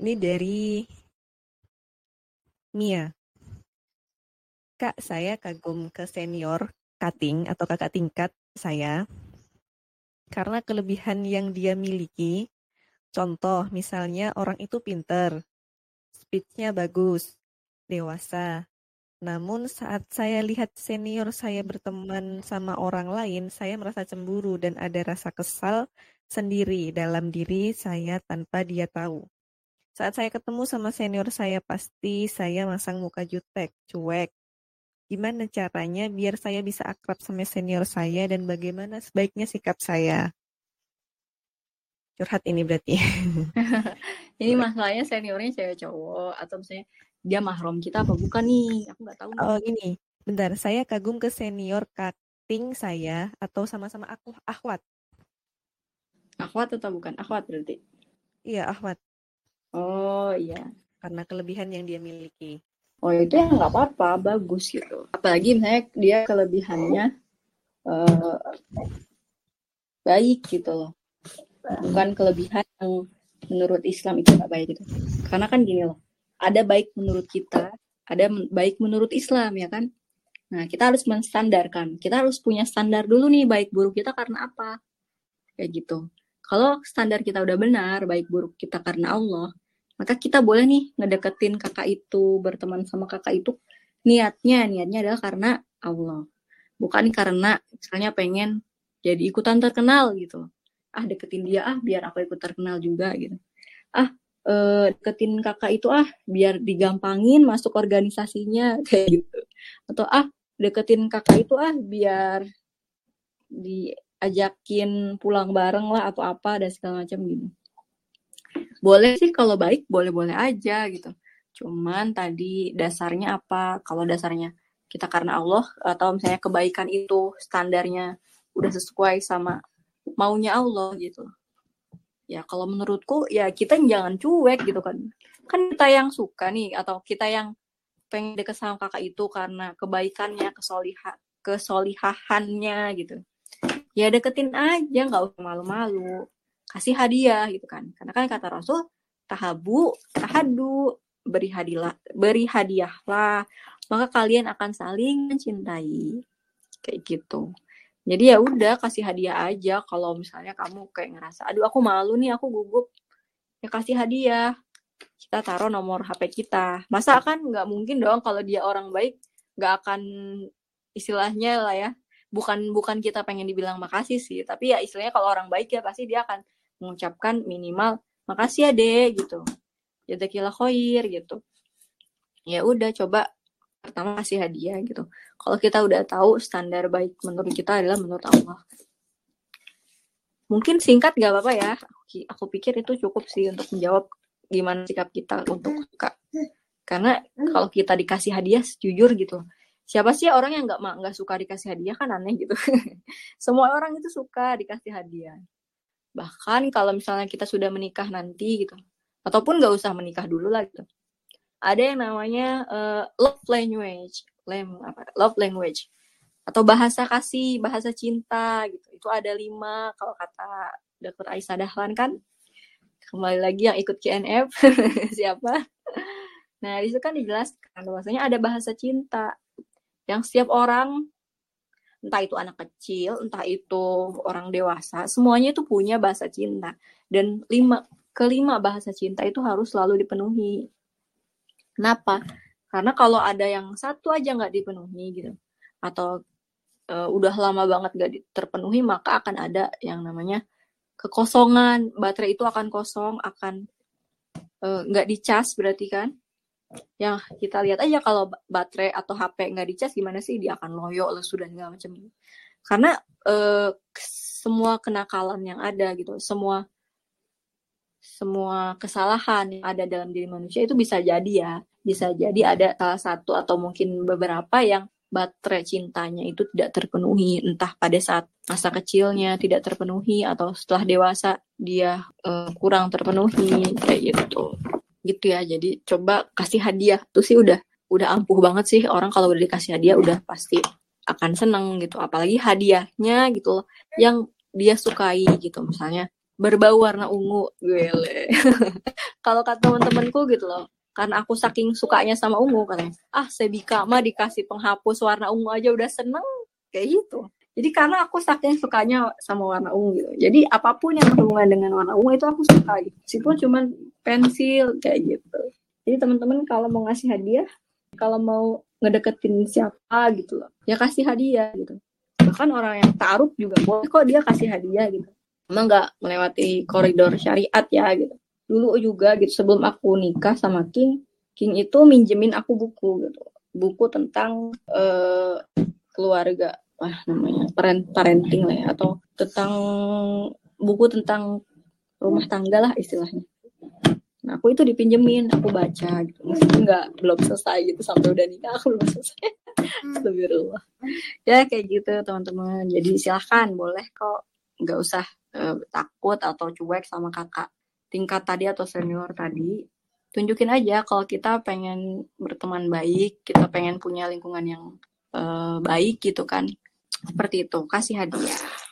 Ini dari Mia. Kak, saya kagum ke senior cutting atau kakak tingkat saya karena kelebihan yang dia miliki. Contoh, misalnya orang itu pinter, speech-nya bagus, dewasa. Namun saat saya lihat senior saya berteman sama orang lain, saya merasa cemburu dan ada rasa kesal sendiri dalam diri saya tanpa dia tahu. Saat saya ketemu sama senior saya pasti saya masang muka jutek, cuek. Gimana caranya biar saya bisa akrab sama senior saya dan bagaimana sebaiknya sikap saya? Curhat ini berarti. ini masalahnya seniornya cewek cowok atau misalnya dia mahram kita apa bukan nih? Aku nggak tahu. Oh gini, bentar. Saya kagum ke senior cutting saya atau sama-sama aku akhwat. Akhwat atau bukan? Akhwat berarti. Iya, akhwat. Oh iya. Karena kelebihan yang dia miliki. Oh itu ya nggak apa-apa, bagus gitu. Apalagi misalnya dia kelebihannya uh, baik gitu loh. Bukan kelebihan yang menurut Islam itu nggak baik gitu. Karena kan gini loh, ada baik menurut kita, ada baik menurut Islam ya kan. Nah kita harus menstandarkan. Kita harus punya standar dulu nih baik buruk kita karena apa. Kayak gitu. Kalau standar kita udah benar, baik buruk kita karena Allah, maka kita boleh nih ngedeketin kakak itu, berteman sama kakak itu. Niatnya, niatnya adalah karena Allah. Bukan karena misalnya pengen jadi ikutan terkenal gitu. Ah deketin dia ah biar aku ikut terkenal juga gitu. Ah eh, deketin kakak itu ah biar digampangin masuk organisasinya kayak gitu. Atau ah deketin kakak itu ah biar di ajakin pulang bareng lah atau apa dan segala macam gitu. Boleh sih kalau baik boleh-boleh aja gitu. Cuman tadi dasarnya apa? Kalau dasarnya kita karena Allah atau misalnya kebaikan itu standarnya udah sesuai sama maunya Allah gitu. Ya kalau menurutku ya kita jangan cuek gitu kan. Kan kita yang suka nih atau kita yang pengen deket sama kakak itu karena kebaikannya, kesoliha, kesolihahannya gitu ya deketin aja nggak usah malu-malu. Kasih hadiah gitu kan. Karena kan kata Rasul tahabu tahadu beri hadiah beri hadiahlah. Maka kalian akan saling mencintai. Kayak gitu. Jadi ya udah kasih hadiah aja. Kalau misalnya kamu kayak ngerasa aduh aku malu nih aku gugup. Ya kasih hadiah. Kita taruh nomor HP kita. Masa kan nggak mungkin dong kalau dia orang baik nggak akan istilahnya lah ya bukan bukan kita pengen dibilang makasih sih tapi ya istilahnya kalau orang baik ya pasti dia akan mengucapkan minimal makasih ya deh gitu. Kila khair gitu. Ya udah coba pertama kasih hadiah gitu. Kalau kita udah tahu standar baik menurut kita adalah menurut Allah. Mungkin singkat gak apa-apa ya. Aku pikir itu cukup sih untuk menjawab gimana sikap kita untuk suka karena kalau kita dikasih hadiah jujur gitu siapa sih orang yang nggak nggak suka dikasih hadiah? Kan aneh gitu. Semua orang itu suka dikasih hadiah. Bahkan kalau misalnya kita sudah menikah nanti gitu ataupun nggak usah menikah dulu lah gitu. Ada yang namanya uh, love language. Lem apa? Love language. Atau bahasa kasih bahasa cinta gitu. Itu ada lima kalau kata dokter Aisyah Dahlan kan? Kembali lagi yang ikut KNF siapa? Nah itu kan dijelaskan bahwasanya ada bahasa cinta yang setiap orang entah itu anak kecil, entah itu orang dewasa, semuanya itu punya bahasa cinta. Dan lima kelima bahasa cinta itu harus selalu dipenuhi. Kenapa? Karena kalau ada yang satu aja nggak dipenuhi gitu, atau uh, udah lama banget nggak terpenuhi, maka akan ada yang namanya kekosongan. Baterai itu akan kosong, akan eh, nggak uh, dicas berarti kan? Yang kita lihat aja kalau baterai atau HP nggak dicas gimana sih? Dia akan loyo lesu dan segala macam karena eh, semua kenakalan yang ada gitu semua semua kesalahan yang ada dalam diri manusia itu bisa jadi ya. Bisa jadi ada salah satu atau mungkin beberapa yang baterai cintanya itu tidak terpenuhi. Entah pada saat masa kecilnya tidak terpenuhi atau setelah dewasa dia uh, kurang terpenuhi kayak gitu gitu ya. Jadi coba kasih hadiah. Tuh sih udah udah ampuh banget sih. Orang kalau udah dikasih hadiah udah pasti akan seneng gitu. Apalagi hadiahnya gitu loh yang dia sukai gitu. Misalnya berbau warna ungu. Gue kalau kata teman-temanku gitu loh karena aku saking sukanya sama ungu katanya ah Sebika mah dikasih penghapus warna ungu aja udah seneng. Kayak gitu. Jadi karena aku saking sukanya sama warna ungu gitu. Jadi apa pun yang berhubungan dengan warna ungu itu aku suka gitu. Meskipun cuman pensil kayak gitu. Jadi teman-teman kalau mau ngasih hadiah kalau mau ngedeketin siapa gitu loh ya kasih hadiah gitu. Bahkan orang yang taruh juga boleh kok dia kasih hadiah gitu. Emang nggak melewati koridor syariat ya gitu. Dulu juga gitu sebelum aku nikah sama King King itu minjemin aku buku gitu. Buku tentang uh, keluarga apa namanya parent parenting lah ya atau tentang buku tentang rumah tangga lah istilahnya nah aku itu dipinjemin aku baca gitu. Meskipun nggak belum selesai gitu sampai udah nikah aku belum selesai. Astagfirullah. Ya kayak gitu teman-teman. Jadi silahkan boleh kok. Nggak usah uh, takut atau cuek sama kakak tingkat tadi atau senior tadi. Tunjukin aja kalau kita pengen berteman baik kita pengen punya lingkungan yang uh, baik gitu kan. Seperti itu. Kasih hadiah